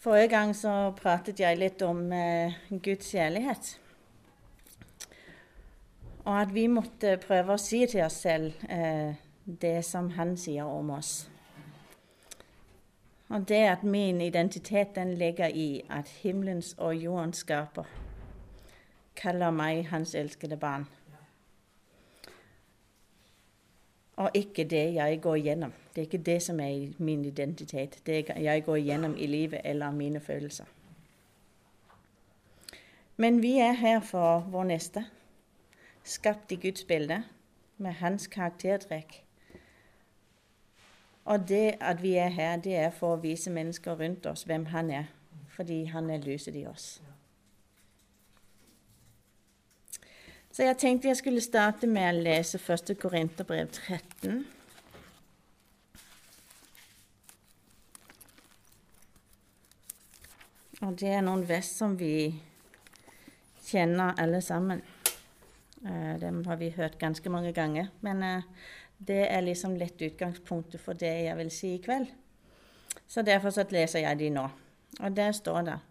Forrige gang så pratet jeg litt om eh, Guds kjærlighet. Og at vi måtte prøve å si til oss selv eh, det som han sier om oss. Og det at min identitet den ligger i at himmelens og jordens skaper kaller meg hans elskede barn. Og ikke det jeg går gjennom. Det er ikke det som er min identitet. Det jeg går gjennom i livet eller mine følelser. Men vi er her for vår neste, skapt i Guds bilde, med hans karaktertrekk. Og det at vi er her, det er for å vise mennesker rundt oss hvem han er, fordi han er lyset i oss. Så jeg tenkte jeg skulle starte med å lese 1. Korinterbrev 13. Og det er noen vers som vi kjenner alle sammen. Uh, dem har vi hørt ganske mange ganger. Men uh, det er liksom litt utgangspunktet for det jeg vil si i kveld. Så derfor så leser jeg de nå. Og der står det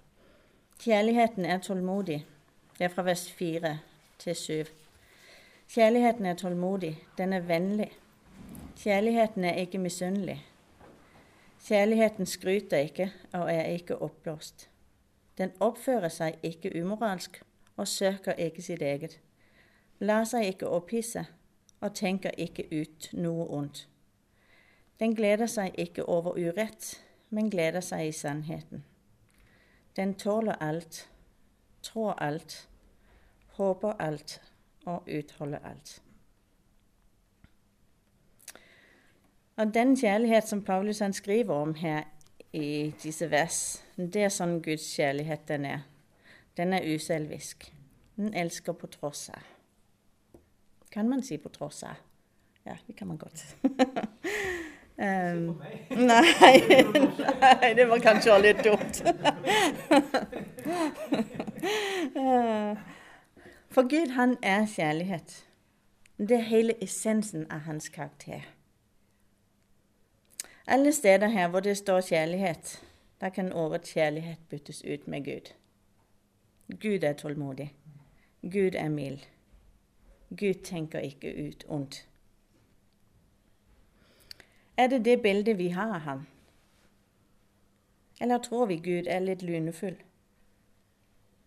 Kjærligheten er tålmodig. Det er fra vers 4 til 7. Kjærligheten er tålmodig, den er vennlig. Kjærligheten er ikke misunnelig. Kjærligheten skryter ikke og er ikke oppblåst. Den oppfører seg ikke umoralsk og søker ikke sitt eget. Lar seg ikke opphisse og tenker ikke ut noe ondt. Den gleder seg ikke over urett, men gleder seg i sannheten. Den tåler alt, tror alt, håper alt og utholder alt. Og Den kjærlighet som Paulus han skriver om her i disse vers, det er sånn Guds kjærlighet den er. Den er uselvisk. Den elsker på tross av. Kan man si på tross av? Ja, det kan man godt. um, nei, nei, det var kanskje litt dumt. For Gud, han er kjærlighet. Det er hele essensen av hans karakter. Alle steder her hvor det står kjærlighet, da kan ordet kjærlighet byttes ut med Gud. Gud er tålmodig. Gud er mild. Gud tenker ikke ut ondt. Er det det bildet vi har av ham? Eller tror vi Gud er litt lunefull?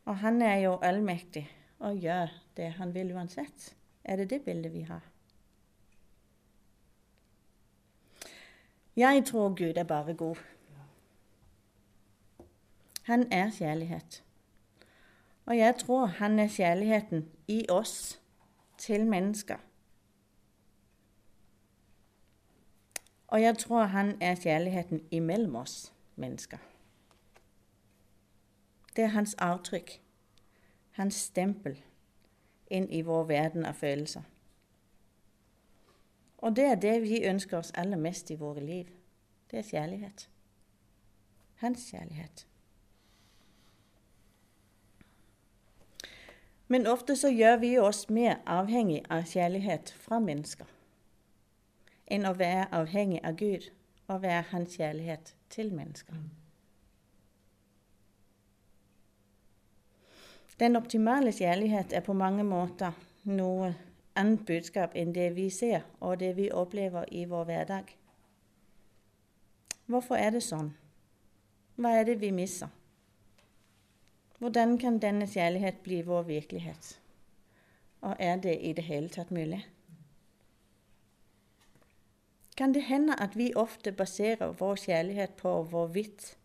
Og han er jo allmektig og gjør det han vil uansett? Er det det bildet vi har? Jeg tror Gud er bare god. Han er kjærlighet. Og jeg tror han er kjærligheten i oss, til mennesker. Og jeg tror han er kjærligheten imellom oss mennesker. Det er hans avtrykk hans stempel inn i vår verden av følelser. Og det er det vi ønsker oss aller mest i våre liv. Det er kjærlighet. Hans kjærlighet. Men ofte så gjør vi oss mer avhengig av kjærlighet fra mennesker enn å være avhengig av Gud og være hans kjærlighet til mennesker. Den optimale kjærlighet er på mange måter noe annet budskap enn det vi ser og det vi opplever i vår hverdag. Hvorfor er det sånn? Hva er det vi misser? Hvordan kan denne kjærlighet bli vår virkelighet? Og er det i det hele tatt mulig? Kan det hende at vi ofte baserer vår kjærlighet på hvorvidt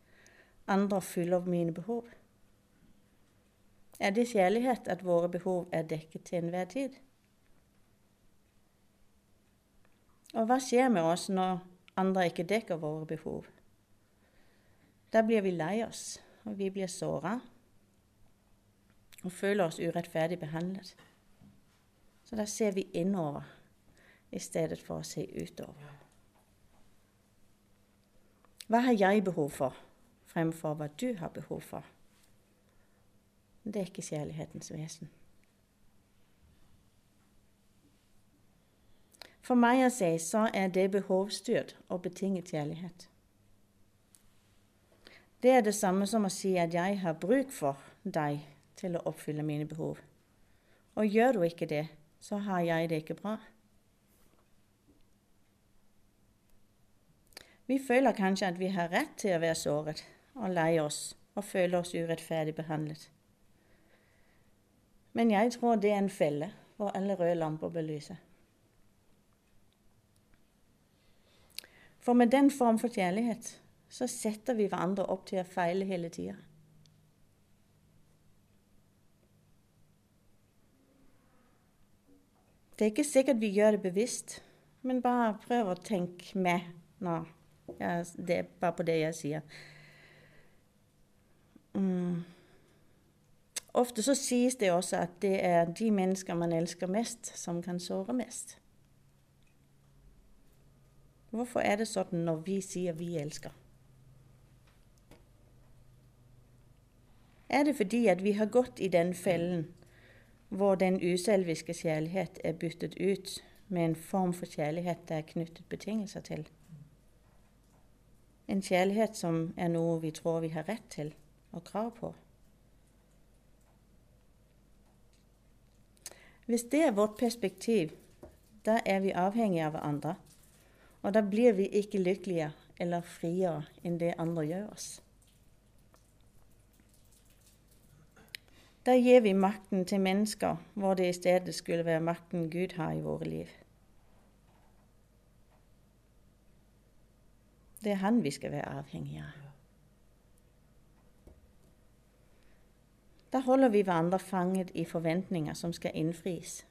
andre fyller mine behov? Er det kjærlighet at våre behov er dekket til enhver tid? Og hva skjer med oss når andre ikke dekker våre behov? Da blir vi lei oss, og vi blir såra og føler oss urettferdig behandlet. Så da ser vi innover i stedet for å se utover. Hva har jeg behov for fremfor hva du har behov for? Det er ikke kjærlighetens vesen. For meg å si så er det behovsstyrt og betinget kjærlighet. Det er det samme som å si at jeg har bruk for deg til å oppfylle mine behov. Og gjør du ikke det, så har jeg det ikke bra. Vi føler kanskje at vi har rett til å være såret og lei oss og føle oss urettferdig behandlet. Men jeg tror det er en felle hvor alle røde lamper belyser. For med den form for kjærlighet så setter vi hverandre opp til å feile hele tida. Det er ikke sikkert vi gjør det bevisst, men bare prøv å tenke med nå. Ja, det er bare på det jeg sier. Mm. Ofte så sies det også at det er de mennesker man elsker mest, som kan såre mest. Hvorfor er det sånn når vi sier vi elsker? Er det fordi at vi har gått i den fellen hvor den uselviske kjærlighet er byttet ut med en form for kjærlighet det er knyttet betingelser til. En kjærlighet som er noe vi tror vi har rett til og krav på. Hvis det er vårt perspektiv, da er vi avhengige av hverandre. Og da blir vi ikke lykkelige eller friere enn det andre gjør oss. Da gir vi makten til mennesker hvor det i stedet skulle være makten Gud har i våre liv. Det er Han vi skal være avhengige av. Da holder vi hverandre fanget i forventninger som skal innfris.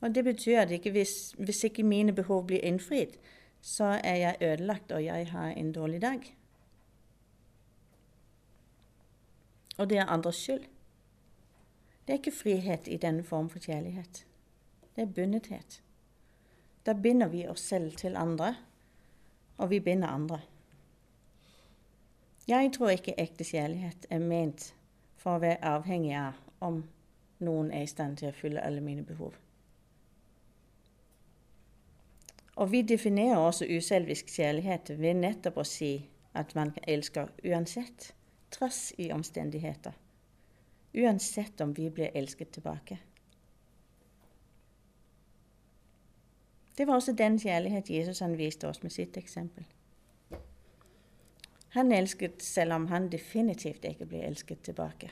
Og Det betyr at ikke hvis, hvis ikke mine behov blir innfridd, så er jeg ødelagt og jeg har en dårlig dag. Og det er andres skyld. Det er ikke frihet i denne form for kjærlighet. Det er bundethet. Da binder vi oss selv til andre, og vi binder andre. Jeg tror ikke ekte kjærlighet er ment for å være avhengig av om noen er i stand til å fylle alle mine behov. Og vi definerer også uselvisk kjærlighet ved nettopp å si at man elsker uansett, trass i omstendigheter uansett om vi blir elsket tilbake. Det var også den kjærlighet Jesus han viste oss med sitt eksempel. Han elsket selv om han definitivt ikke ble elsket tilbake.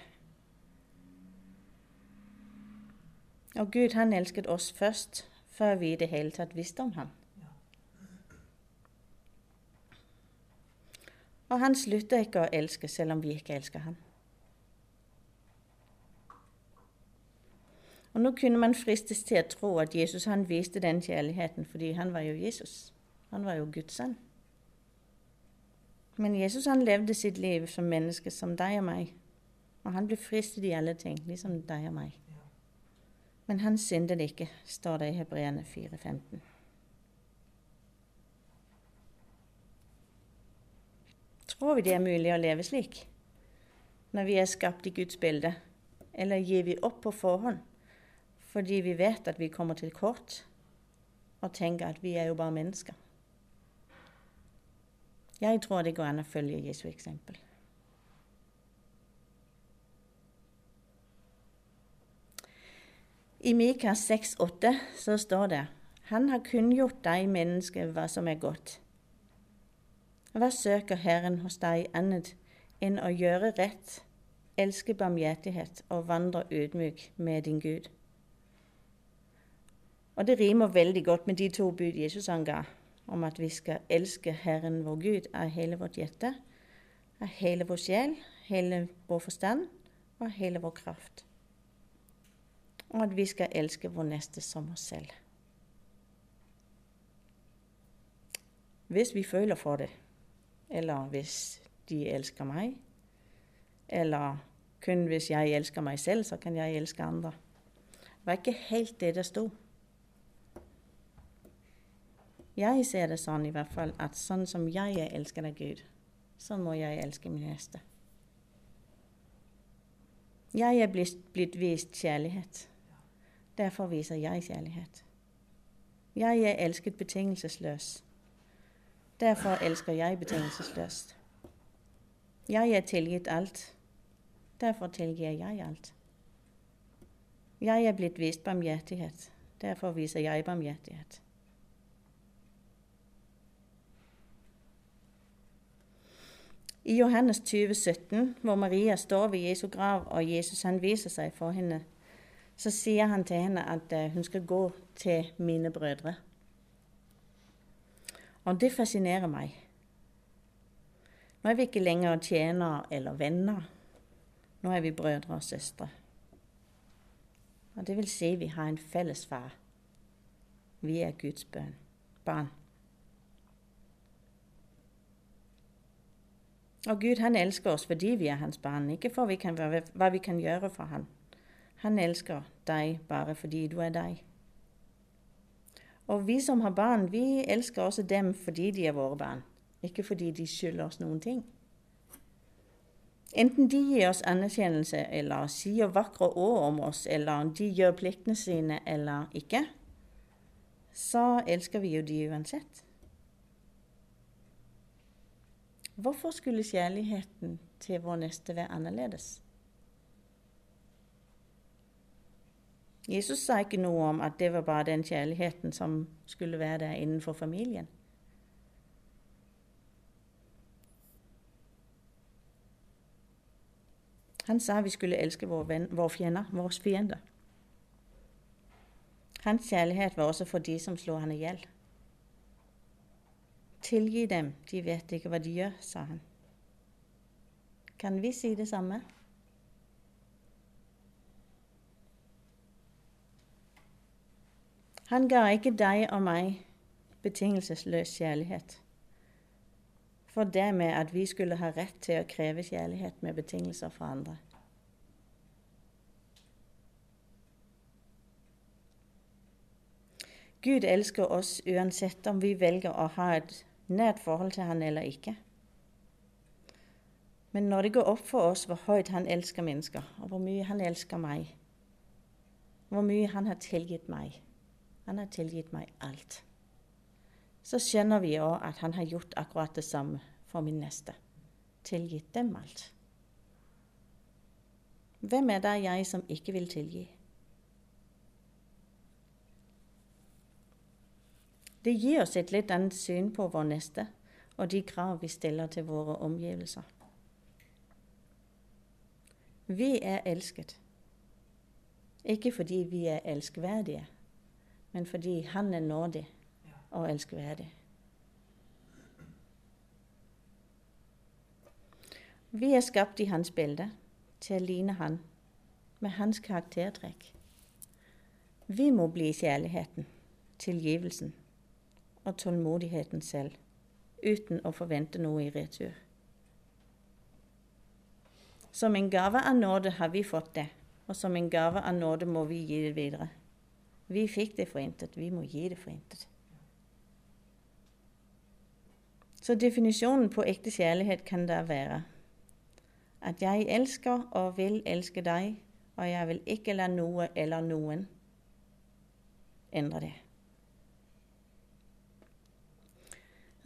Og Gud han elsket oss først, før vi i det hele tatt visste om ham. Og han slutter ikke å elske selv om vi ikke elsker ham. Og Nå kunne man fristes til å tro at Jesus han viste den kjærligheten fordi han var jo Jesus. Han var jo Guds sønn. Men Jesus han levde sitt liv som menneske, som deg og meg. Og han ble fristet i alle ting, liksom deg og meg. Men han syndet ikke, står det i Hebreerne 4,15. Tror vi det er mulig å leve slik når vi er skapt i Guds bilde, eller gir vi opp på forhånd fordi vi vet at vi kommer til kort, og tenker at vi er jo bare mennesker. Jeg tror det går an å følge Jesu eksempel. I Mikas 6,8 så står det Han har kunngjort deg, menneske, hva som er godt. Hva søker Herren hos deg annet enn å gjøre rett, elske barmhjertighet og vandre ydmyk med din Gud? Og det rimer veldig godt med de to bud Jesus anga, om at vi skal elske Herren vår Gud av hele vårt hjerte, av hele vår sjel, hele vår forstand og av hele vår kraft. Og at vi skal elske vår neste som oss selv. Hvis vi føler for det, eller hvis de elsker meg, eller kun hvis jeg elsker meg selv, så kan jeg elske andre. Det var ikke helt det det sto. Jeg ser det sånn i hvert fall at sånn som jeg er elsket av Gud, sånn må jeg elske min neste. Jeg er blitt, blitt vist kjærlighet. Derfor viser jeg kjærlighet. Jeg er elsket betingelsesløs. Derfor elsker jeg betingelsesløst. Jeg er tilgitt alt. Derfor tilgir jeg alt. Jeg er blitt vist barmhjertighet. Derfor viser jeg barmhjertighet. I Johannes 20, 17, hvor Maria står ved Jesu grav og Jesus han viser seg for henne, så sier han til henne at eh, hun skal gå til mine brødre. Og det fascinerer meg. Nå er vi ikke lenger tjenere eller venner. Nå er vi brødre og søstre. Og det vil si vi har en felles far. Vi er Guds barn. Og Gud han elsker oss fordi vi er hans barn, ikke for vi kan, hva vi kan gjøre for ham. Han elsker deg bare fordi du er deg. Og vi som har barn, vi elsker også dem fordi de er våre barn, ikke fordi de skylder oss noen ting. Enten de gir oss anerkjennelse eller sier vakre ord om oss, eller de gjør pliktene sine eller ikke, så elsker vi jo de uansett. Hvorfor skulle kjærligheten til vår neste være annerledes? Jesus sa ikke noe om at det var bare den kjærligheten som skulle være der innenfor familien. Han sa vi skulle elske våre, venn, våre fiender, våre fiender. Hans kjærlighet var også for de som slo han i hjel. Tilgi dem, de vet ikke hva de gjør, sa han. Kan vi si det samme? Han ga ikke deg og meg betingelsesløs kjærlighet. For det med at vi skulle ha rett til å kreve kjærlighet med betingelser fra andre. Gud elsker oss uansett om vi velger å ha et nært forhold til han eller ikke. Men når det går opp for oss hvor høyt han elsker mennesker, og hvor mye han elsker meg, hvor mye han har tilgitt meg Han har tilgitt meg alt. Så skjønner vi òg at han har gjort akkurat det samme for min neste. Tilgitt dem alt. Hvem er det jeg som ikke vil tilgi? Det gir oss et litt annet syn på vår neste og de krav vi stiller til våre omgivelser. Vi er elsket, ikke fordi vi er elskverdige, men fordi Han er nådig og elskverdig. Vi er skapt i hans bilde, til å ligne han, med hans karaktertrekk. Vi må bli kjærligheten, tilgivelsen og tålmodigheten selv, uten å forvente noe i retur. Som en gave av nåde har vi fått det, og som en gave av nåde må vi gi det videre. Vi fikk det for intet, vi må gi det for intet. Så definisjonen på ekte kjærlighet kan da være at jeg elsker og vil elske deg, og jeg vil ikke la noe eller noen endre det.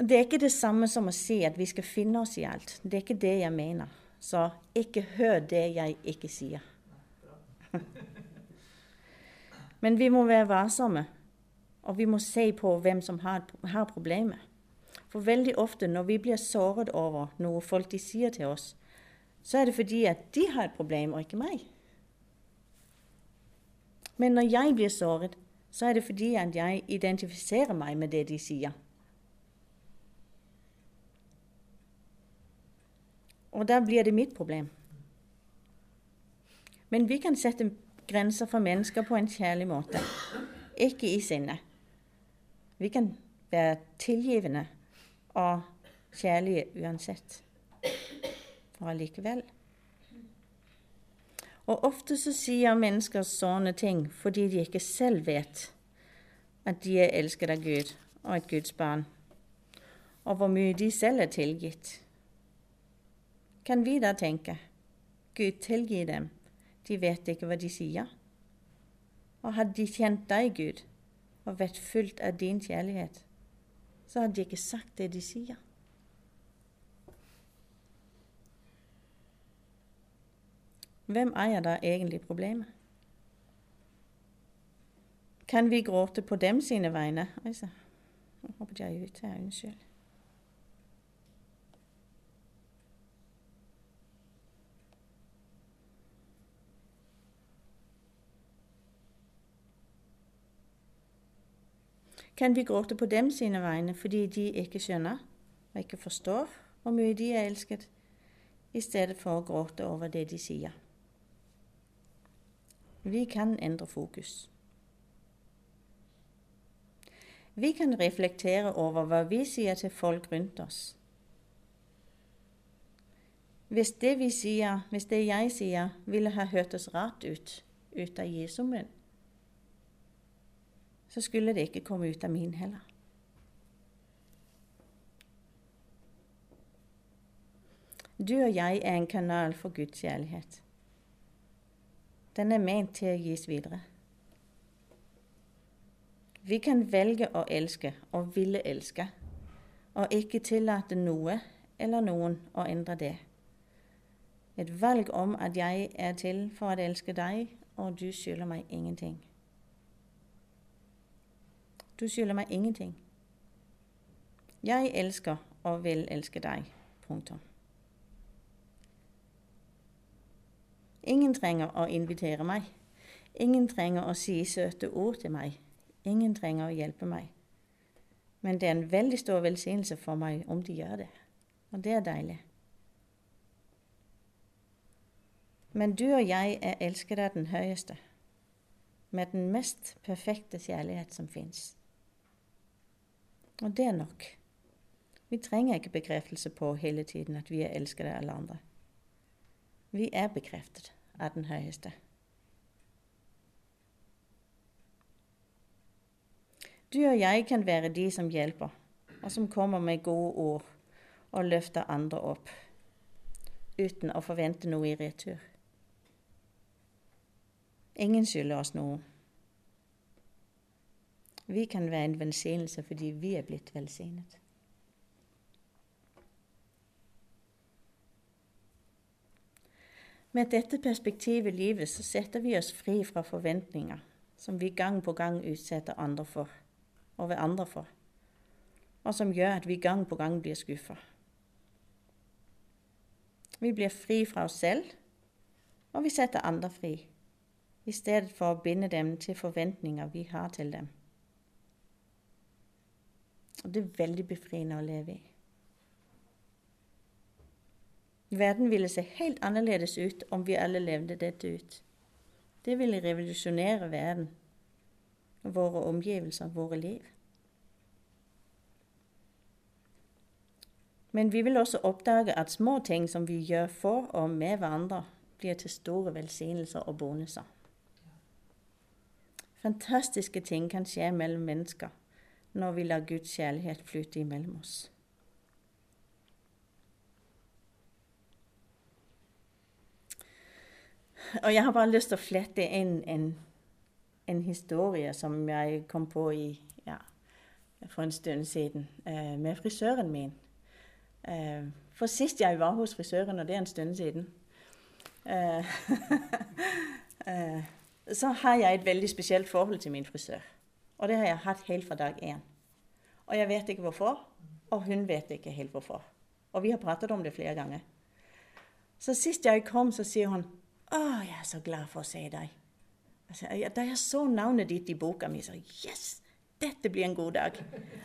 Det er ikke det samme som å si at vi skal finne oss i alt. Det er ikke det jeg mener. Så ikke hør det jeg ikke sier. Men vi må være varsomme, og vi må se på hvem som har, har problemet. For veldig ofte når vi blir såret over noe folk de sier til oss, så er det fordi at de har et problem, og ikke meg. Men når jeg blir såret, så er det fordi at jeg identifiserer meg med det de sier. Og da blir det mitt problem. Men vi kan sette grenser for mennesker på en kjærlig måte, ikke i sinne. Vi kan være tilgivende og kjærlige uansett. Og allikevel. Og ofte så sier mennesker sånne ting fordi de ikke selv vet at de er elsket av Gud og et Guds barn, og hvor mye de selv er tilgitt kan vi da tenke Gud, tilgi dem, de vet ikke hva de sier. Og hadde de kjent deg, Gud, og vært fullt av din kjærlighet, så hadde de ikke sagt det de sier. hvem er da egentlig problemet? Kan vi gråte på dem sine vegne? Altså, nå de jeg ut her, unnskyld. Kan vi gråte på dem sine vegne fordi de ikke skjønner og ikke forstår hvor mye de er elsket, i stedet for å gråte over det de sier? Vi kan endre fokus. Vi kan reflektere over hva vi sier til folk rundt oss. Hvis det, vi sier, hvis det jeg sier, ville ha hørtes rart ut ut av Jesu munn, så skulle det ikke komme ut av min heller. Du og jeg er en kanal for Guds kjærlighet. Den er ment til å gis videre. Vi kan velge å elske og ville elske, og ikke tillate noe eller noen å endre det. Et valg om at jeg er til for å elske deg, og du skylder meg ingenting. Du skylder meg ingenting. Jeg elsker og vil elske deg. Punktum. Ingen trenger å invitere meg. Ingen trenger å si søte ord til meg. Ingen trenger å hjelpe meg. Men det er en veldig stor velsignelse for meg om de gjør det. Og det er deilig. Men du og jeg er elsket av den høyeste, med den mest perfekte kjærlighet som fins. Og det er nok. Vi trenger ikke bekreftelse på hele tiden at vi er elsket av alle andre. Vi er bekreftet av den høyeste. Du og jeg kan være de som hjelper, og som kommer med gode ord og løfter andre opp, uten å forvente noe i retur. Ingen skylder oss noe. Vi kan være en velsignelse fordi vi er blitt velsignet. Med dette perspektivet i livet så setter vi oss fri fra forventninger som vi gang på gang utsetter andre for, og ved andre for, og som gjør at vi gang på gang blir skuffa. Vi blir fri fra oss selv, og vi setter andre fri, i stedet for å binde dem til forventninger vi har til dem. Og det er veldig befriende å leve i. Verden ville se helt annerledes ut om vi alle levde dette ut. Det ville revolusjonere verden, våre omgivelser, våre liv. Men vi vil også oppdage at små ting som vi gjør for og med hverandre, blir til store velsignelser og bonuser. Fantastiske ting kan skje mellom mennesker når vi lar Guds kjærlighet flyte imellom oss. Og jeg har bare lyst til å flette inn en, en historie som jeg kom på i, ja, for en stund siden eh, med frisøren min. Eh, for sist jeg var hos frisøren, og det er en stund siden, eh, eh så har jeg et veldig spesielt forhold til min frisør. Og det har jeg hatt helt fra dag én. Og jeg vet ikke hvorfor, og hun vet ikke helt hvorfor. Og vi har pratet om det flere ganger. Så sist jeg kom, så sier hun 'Å, jeg er så glad for å se deg'. Altså, da jeg så navnet ditt i boka mi, så 'Yes! Dette blir en god dag'.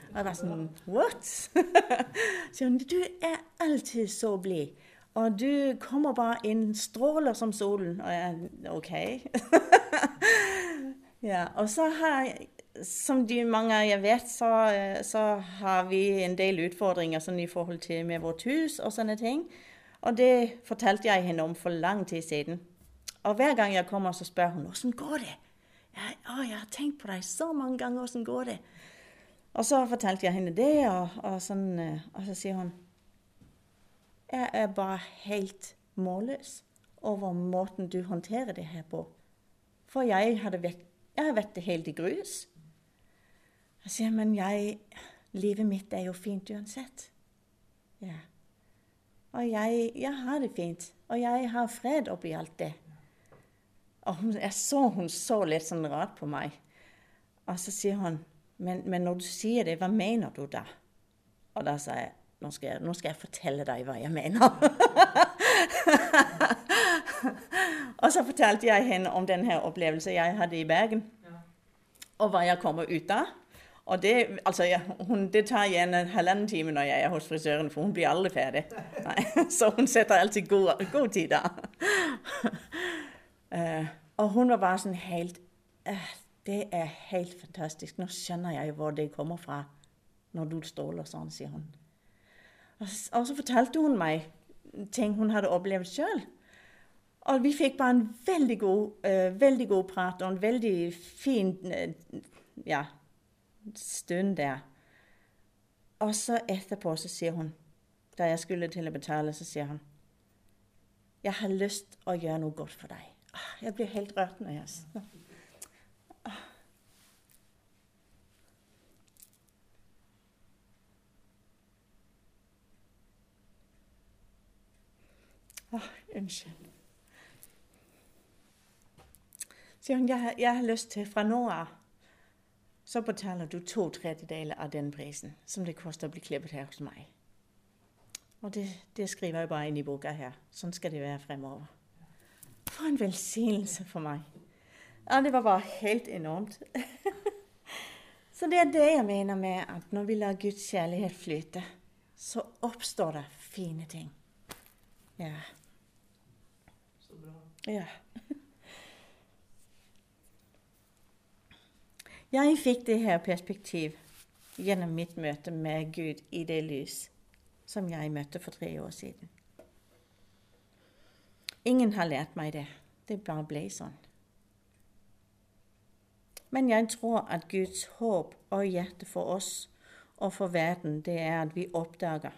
Og jeg var sånn 'What?' Så hun 'Du er alltid så blid'. Og du kommer bare inn, stråler som solen. Og jeg OK. ja, og så har jeg som de mange jeg vet, så, så, har vi en del utfordringer sånn i forhold til med vårt hus og sånne ting. Og det fortalte jeg henne om for lang tid siden. Og hver gang jeg kommer, så spør hun åssen går det. Jeg, å, jeg har tenkt på deg så mange ganger. Åssen går det? Og så fortalte jeg henne det, og, og, sånn, eh, og så sier hun Jeg er bare helt målløs over måten du håndterer det her på. For jeg hadde vært, jeg har vært helt i grus. Jeg sier, men jeg Livet mitt er jo fint uansett. Ja. Og jeg, jeg har det fint. Og jeg har fred oppi alt det. Og hun, jeg så hun så litt sånn rart på meg. Og så sier hun men, men, når du sier det, hva mener du da? Og da sa jeg nå skal jeg, nå skal jeg fortelle deg hva jeg mener. og så fortalte jeg henne om denne opplevelsen jeg hadde i Bergen, og hva jeg kommer ut av. Og det, altså, ja, hun, det tar igjen en halvannen time når jeg er hos frisøren, for hun blir aldri ferdig. Nei, så hun setter alltid god, god tid da. uh, og hun var bare sånn helt uh, Det er helt fantastisk. Nå skjønner jeg hvor det kommer fra når du stråler sånn, sier hun. Og så fortalte hun meg ting hun hadde opplevd sjøl. Og vi fikk bare en veldig god, uh, veldig god prat og en veldig fin uh, ja, stund der. Og så etterpå så sier hun, da jeg skulle til å betale, så sier hun Jeg har lyst å gjøre noe godt for deg. Ah, jeg blir helt rørt når jeg Oh, unnskyld. Sier hun, jeg, jeg har lyst til fra nå av så betaler du to tredjedeler av den prisen som det koster å bli klippet her hos meg. Og det, det, skriver jeg bare inn i boka her. Sånn skal det være fremover. For en velsignelse for meg. Ja, det var bare helt enormt. så det er det jeg mener med at når vi lar Guds kjærlighet flyte, så oppstår det fine ting. Ja. Så bra. Ja. Jeg fikk det her perspektiv gjennom mitt møte med Gud i det lys som jeg møtte for tre år siden. Ingen har lært meg det. Det bare ble sånn. Men jeg tror at Guds håp og hjerte for oss og for verden, det er at vi oppdager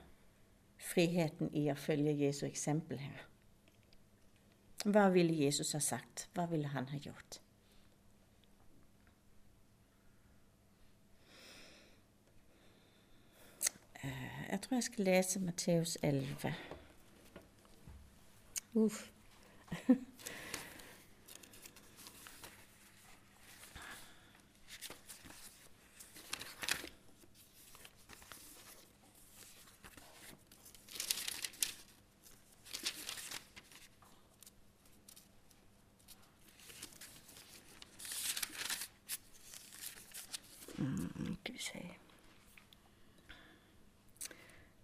friheten i å følge Jesu eksempel her. Hva ville Jesus ha sagt? Hva ville han ha gjort? Eh, jeg tror jeg skal lese Matteus 11. Uff.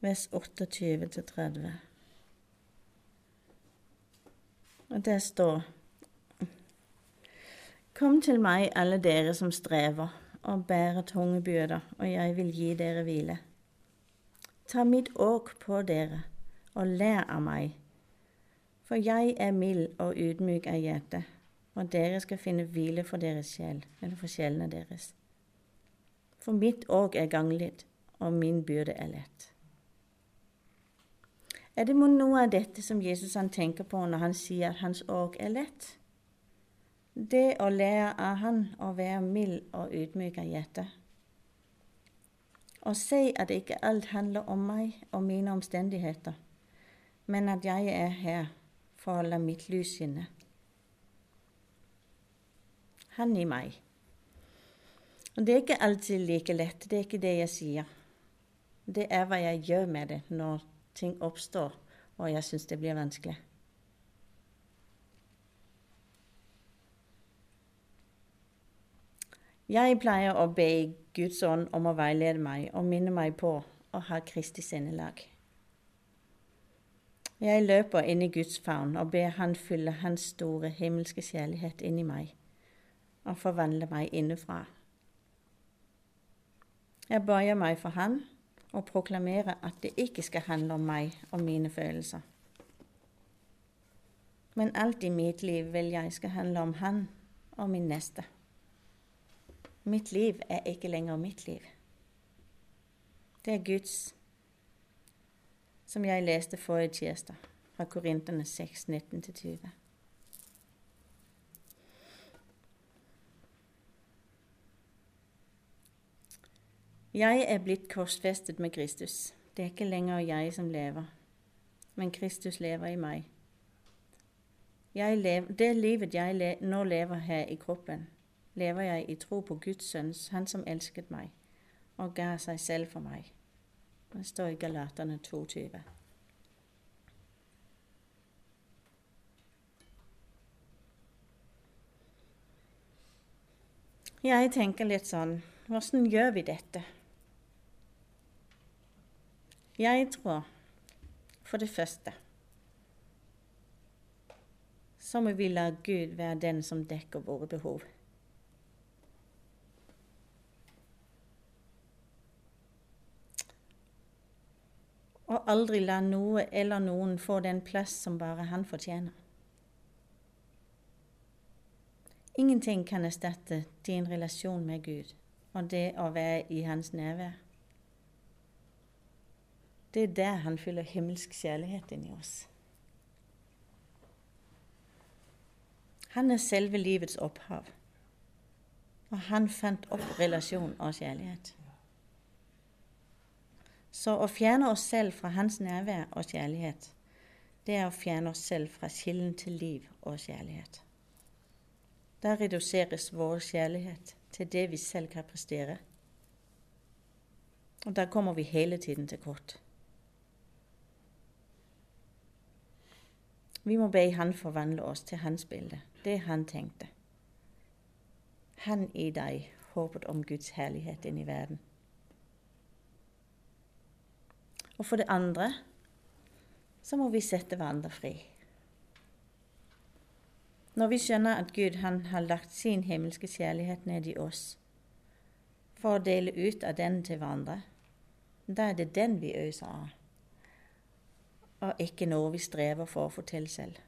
vers 28-30. Og det står Kom til meg, alle dere som strever og bærer tunge byrder, og jeg vil gi dere hvile. Ta mitt åk på dere og lær av meg, for jeg er mild og ydmyk av hjerte, og dere skal finne hvile for deres sjel, eller for sjelene deres. For mitt åk er ganglig, og min byrde er lett. Er det noe av dette som Jesus han tenker på når han sier at hans åk er lett? Det å lære av han å være mild og ydmyk av hjerte. Og si at ikke alt handler om meg og mine omstendigheter, men at jeg er her for å la mitt lys skinne. Han i meg. Og det er ikke alltid like lett, det er ikke det jeg sier. Det er hva jeg gjør med det når ting oppstår, og jeg syns det blir vanskelig. Jeg pleier å be Guds ånd om å veilede meg og minne meg på å ha Kristi sinnelag. Jeg løper inn i Guds favn og ber Han fylle Hans store himmelske kjærlighet inn i meg og forvandle meg innenfra. Jeg bøyer meg for Han og proklamere at det ikke skal handle om meg og mine følelser. Men alt i mitt liv vil jeg skal handle om han og min neste. Mitt liv er ikke lenger mitt liv. Det er Guds, som jeg leste forrige tirsdag, fra Korinterne 6, 19-20. Jeg er blitt korsfestet med Kristus. Det er ikke lenger jeg som lever, men Kristus lever i meg. lever, det livet jeg nå lever her i kroppen, lever jeg i tro på Guds sønns, Han som elsket meg og ga seg selv for meg. Det står i Galaterne 22. Jeg tenker litt sånn Hvordan gjør vi dette? Jeg tror for det første så må vi la Gud være den som dekker våre behov. Og aldri la noe eller noen få den plass som bare han fortjener. Ingenting kan erstatte din relasjon med Gud og det å være i hans nærvær. Det er der han fyller himmelsk kjærlighet inn i oss. Han er selve livets opphav. Og han fant opp relasjon og kjærlighet. Så å fjerne oss selv fra hans nærvær og kjærlighet, det er å fjerne oss selv fra kilden til liv og kjærlighet. Da reduseres vår kjærlighet til det vi selv kan prestere. Og da kommer vi hele tiden til kort. Vi må be Han forvandle oss til hans bilde, det han tenkte. Han i deg håpet om Guds herlighet inn i verden. Og for det andre så må vi sette hverandre fri. Når vi skjønner at Gud han har lagt sin himmelske kjærlighet ned i oss for å dele ut av den til hverandre, da er det den vi øser av, og ikke noe vi strever for å få til selv.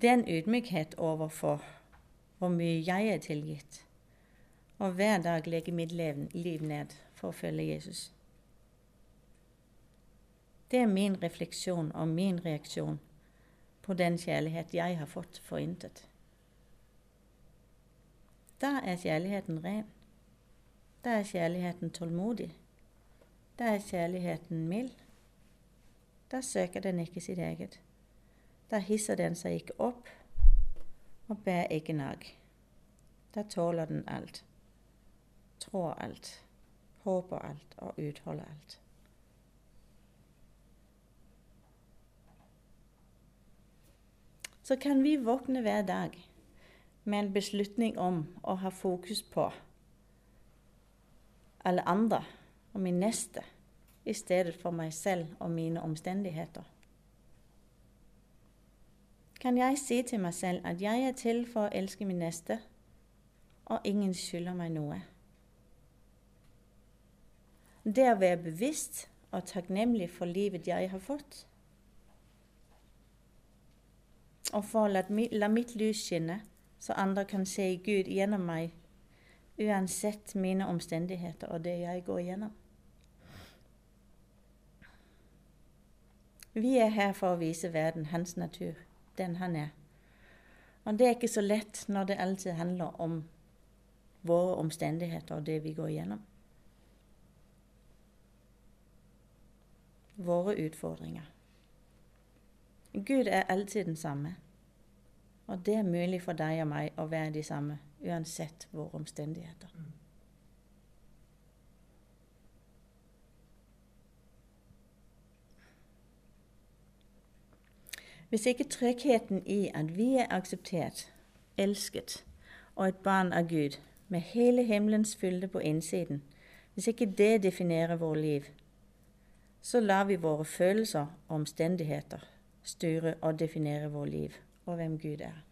Det er en ydmykhet overfor hvor mye jeg er tilgitt, og hver dag legge mitt liv ned for å følge Jesus. Det er min refleksjon og min reaksjon på den kjærlighet jeg har fått for intet. Da er kjærligheten ren. Da er kjærligheten tålmodig. Da er kjærligheten mild. Da søker den ikke sitt eget. Da hisser den seg ikke opp og bærer ikke nag. Da tåler den alt, trår alt, håper alt og utholder alt. så kan vi våkne hver dag med en beslutning om å ha fokus på alle andre og min neste i stedet for meg selv og mine omstendigheter. Kan jeg si til meg selv at jeg er til for å elske min neste, og ingen skylder meg noe? Det å være bevisst og takknemlig for livet jeg har fått, og for å la, mitt lys skinne, så andre kan se Gud gjennom meg, uansett mine omstendigheter og det jeg går gjennom. Vi er her for å vise verden hans natur, den han er. Og det er ikke så lett når det alltid handler om våre omstendigheter og det vi går gjennom. Våre utfordringer. Gud er alltid den samme. Og det er mulig for deg og meg å være de samme, uansett våre omstendigheter. Hvis ikke tryggheten i at vi er akseptert, elsket og et barn av Gud med hele himmelens fylde på innsiden, hvis ikke det definerer vårt liv, så lar vi våre følelser og omstendigheter styre og definere vårt liv og hvem Gud er.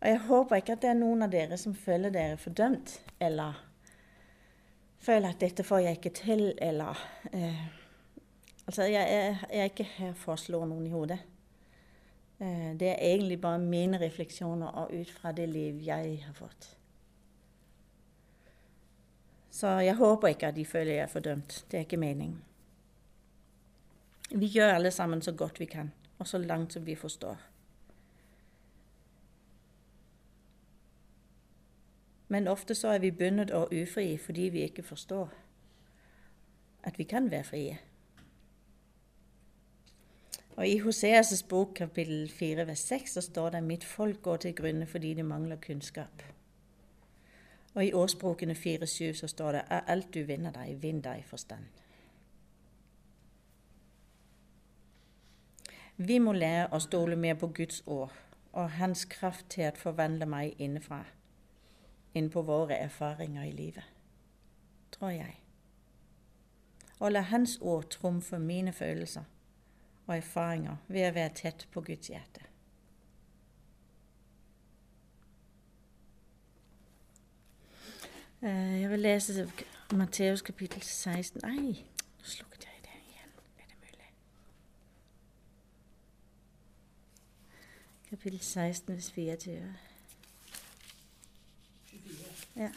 Og jeg håper ikke at det er noen av dere som føler dere fordømt, eller føler at 'dette får jeg ikke til', eller eh, Altså, jeg, jeg, jeg, er ikke her for å slå noen i hodet. Eh, det er egentlig bare mine refleksjoner og ut fra det liv jeg har fått. Så jeg håper ikke at de føler jeg er fordømt. Det er ikke meningen. Vi gjør alle sammen så godt vi kan, og så langt som vi forstår. Men ofte så er vi bundet og ufrie fordi vi ikke forstår. at vi kan være frie. Og I Hoseas' bok kapittel 4 vers 6 så står det mitt folk går til grunne fordi de mangler kunnskap. Og i årsbrukene 4-7 så står det er alt du vinner deg, vinn deg forstand. Vi må lære å stole mer på Guds ord og Hans kraft til å forvandle meg innenfra, inn våre erfaringer i livet, tror jeg. Og la Hans ord trumfe mine følelser og erfaringer ved å være tett på Guds hjerte. Eh, jeg vil lese Matteus kapittel 16 Nei, nå slukket jeg det igjen. Er det mulig? Kapittel 16 vers 24. Ja.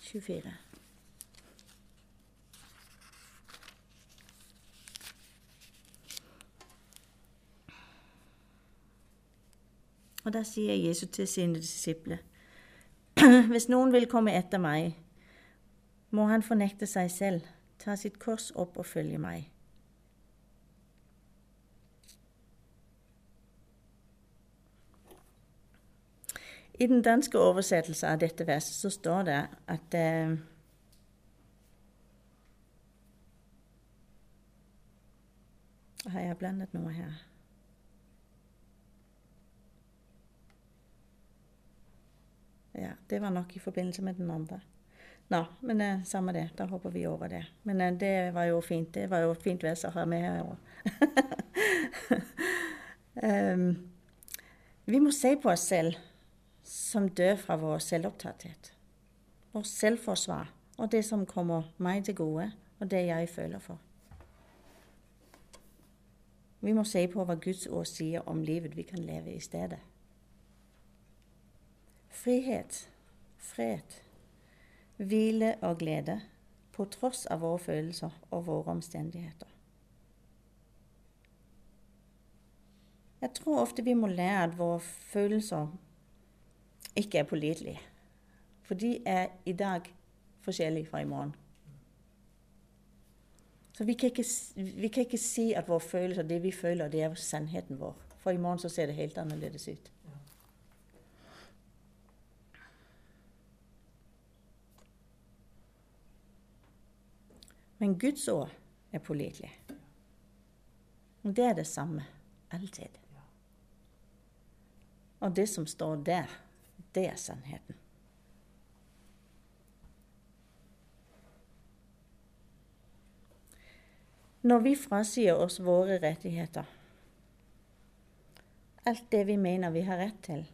24. Og da sier Jesus til sine disipler Hvis noen vil komme etter meg, må han fornekte seg selv, ta sitt kors opp og følge meg. I den danske oversettelsen av dette verset så står det at eh, Har jeg blandet noe her? Ja, det var nok i forbindelse med den andre. Nå, men eh, samme det. Da hopper vi over det. Men eh, det var jo fint. Det var jo fint vær å ha med her òg. um, vi må se på oss selv som dør fra vår selvopptatthet. Vår selvforsvar og det som kommer meg til gode, og det jeg føler for. Vi må se på hva Guds ord sier om livet vi kan leve i stedet. Frihet, fred, hvile og glede på tross av våre følelser og våre omstendigheter. Jeg tror ofte vi må lære at våre følelser ikke er pålitelige. For de er i dag forskjellige fra i morgen. Så vi kan, ikke, vi kan ikke si at våre følelser, det vi føler, det er sannheten vår. For i morgen så ser det helt annerledes ut. Men Guds ord er pålitelig. Og det er det samme alltid. Og det som står der, det er sannheten. Når vi frasier oss våre rettigheter, alt det vi mener vi har rett til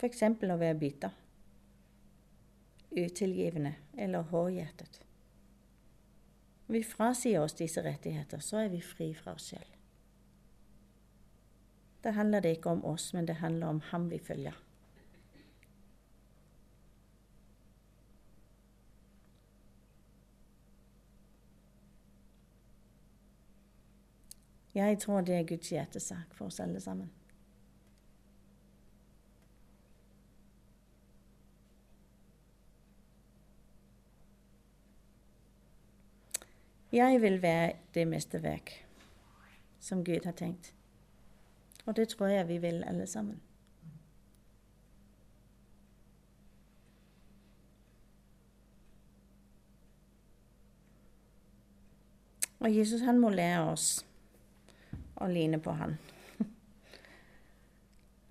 F.eks. å være bitter, utilgivende eller hårdhjertet. Vi frasier oss disse rettigheter, så er vi fri fra oss selv. Da handler det ikke om oss, men det handler om ham vi følger. Jeg tror det er Guds hjertesak for oss alle sammen. Jeg vil være det mesterverk som Gud har tenkt. Og det tror jeg vi vil alle sammen. Og Jesus han må lære oss å ligne på han.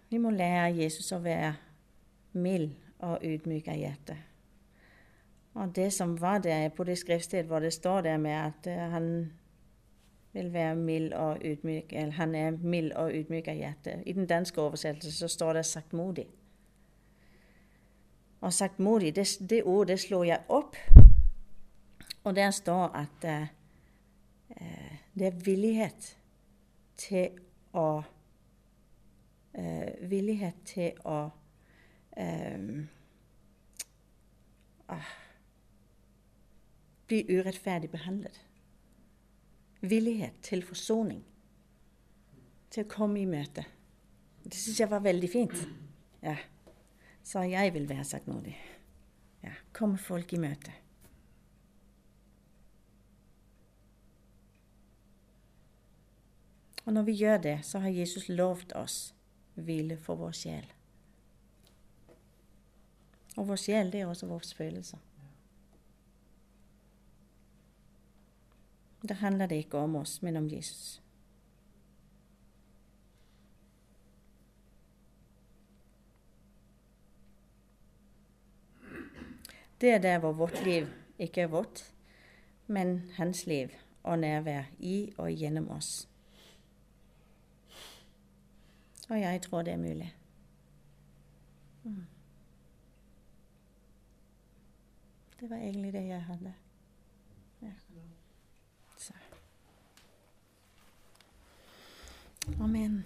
Vi må lære Jesus å være mild og ydmyk av hjerte. Og det som var der på det skriftsted hvor det står der med at uh, han vil være mild og ydmyk, eller han er mild og ydmyk av hjerte. I den danske oversettelsen så står det 'saktmodig'. Og 'saktmodig', det, det ordet det slår jeg opp, og der står at uh, det er villighet til å uh, Villighet til å uh, bli urettferdig behandlet villighet til forsoning. Til å komme i møte. Det syns jeg var veldig fint. ja, sa jeg vil være saktmodig. Ja, komme folk i møte. Og når vi gjør det, så har Jesus lovt oss hvile for vår sjel. Og vår sjel, det er også våre følelser. Da handler det ikke om oss, men om Jesus. Det er der hvor vårt liv ikke er vårt, men hans liv og nærvær i og gjennom oss. Og jeg tror det er mulig. Mm. Det var egentlig det jeg hadde. Amen.